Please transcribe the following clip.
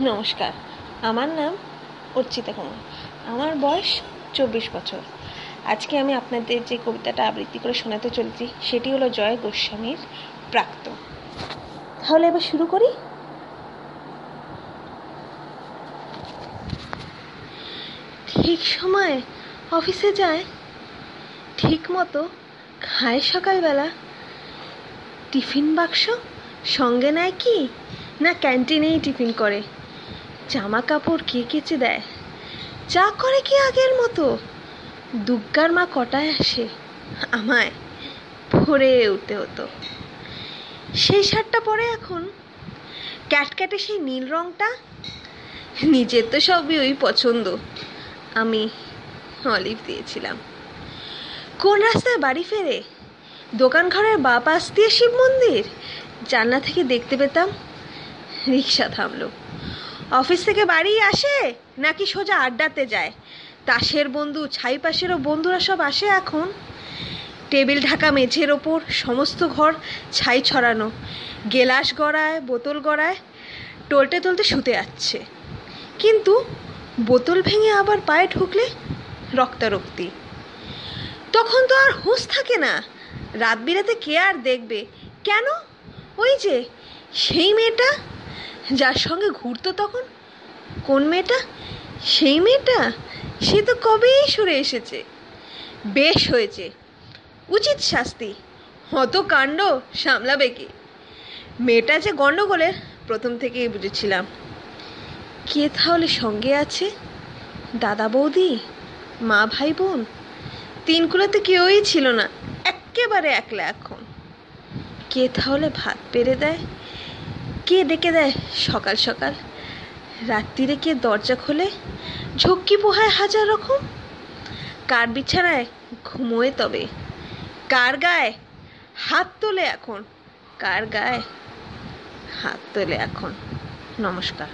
নমস্কার। আমার নাম অর্চিতা কুমার। আমার বয়স চব্বিশ বছর। আজকে আমি আপনাদের যে কবিতাটা আবৃত্তি করে শোনাতে চলেছি, সেটি হলো জয় গোস্বামীর প্রাক্ত তাহলে এবার শুরু করি। ঠিক সময়ে অফিসে যায়, ঠিক মতো খায় সকালবেলা। টিফিন বাক্স সঙ্গে নেয় কি, না ক্যান্টিনেই টিফিন করে? জামা কাপড় কে কেচে দেয়? যা করে কি আগের মতো? দুগ্গার মা কটায় আসে? আমায় ভরে উঠতে হতো। সেই শার্টটা পরে এখন? ক্যাটক্যাটে সেই নীল রঙটা নিজের তো সবই ওই পছন্দ। আমি অলিভ দিয়েছিলাম। কোন রাস্তায় বাড়ি ফেরে? দোকান ঘরের বা পাশ দিয়ে শিব মন্দির? জানলা থেকে দেখতে পেতাম রিক্সা থামলো। অফিস থেকে বাড়ি আসে নাকি সোজা আড্ডাতে যায়? তাসের বন্ধু ছাই পাশেরও বন্ধুরা সব আসে এখন। টেবিল ঢাকা মেঝের ওপর, সমস্ত ঘর ছাই ছড়ানো। গেলাস গড়ায়, বোতল গড়ায়, টলতে টলতে শুতে যাচ্ছে। কিন্তু বোতল ভেঙে আবার পায়ে ঢুকলে রক্তারক্তি। তখন তো আর হুঁশ থাকে না। রাত বিরাতে কে আর দেখবে? কেন? ওই যে সেই মেয়েটা যার সঙ্গে ঘুরতো তখন? কোন মেয়েটা? সেই মেয়েটা? সে তো কবেই সরে এসেছে। বেশ হয়েছে। উচিত শাস্তি। হত কাণ্ড সামলাবে কি? মেয়েটা যে গণ্ডগোলের প্রথম থেকেই বুঝেছিলাম। কে তাহলে সঙ্গে আছে? দাদা বৌদি? মা ভাই বোন? তিন কুলোতে কেউই ছিল না। একেবারে একলা এখন। কে তাহলে ভাত পেরে দেয়? কে ডেকে দেয়, সকাল সকাল। রাত্রিরে কে দরজা খোলে, ঝক্কি পোহায় হাজার রকম। কার বিছানায় ঘুমোয় তবে? কার গায়ে? হাত তোলে এখন। কার গায়ে? হাত তোলে এখন। নমস্কার।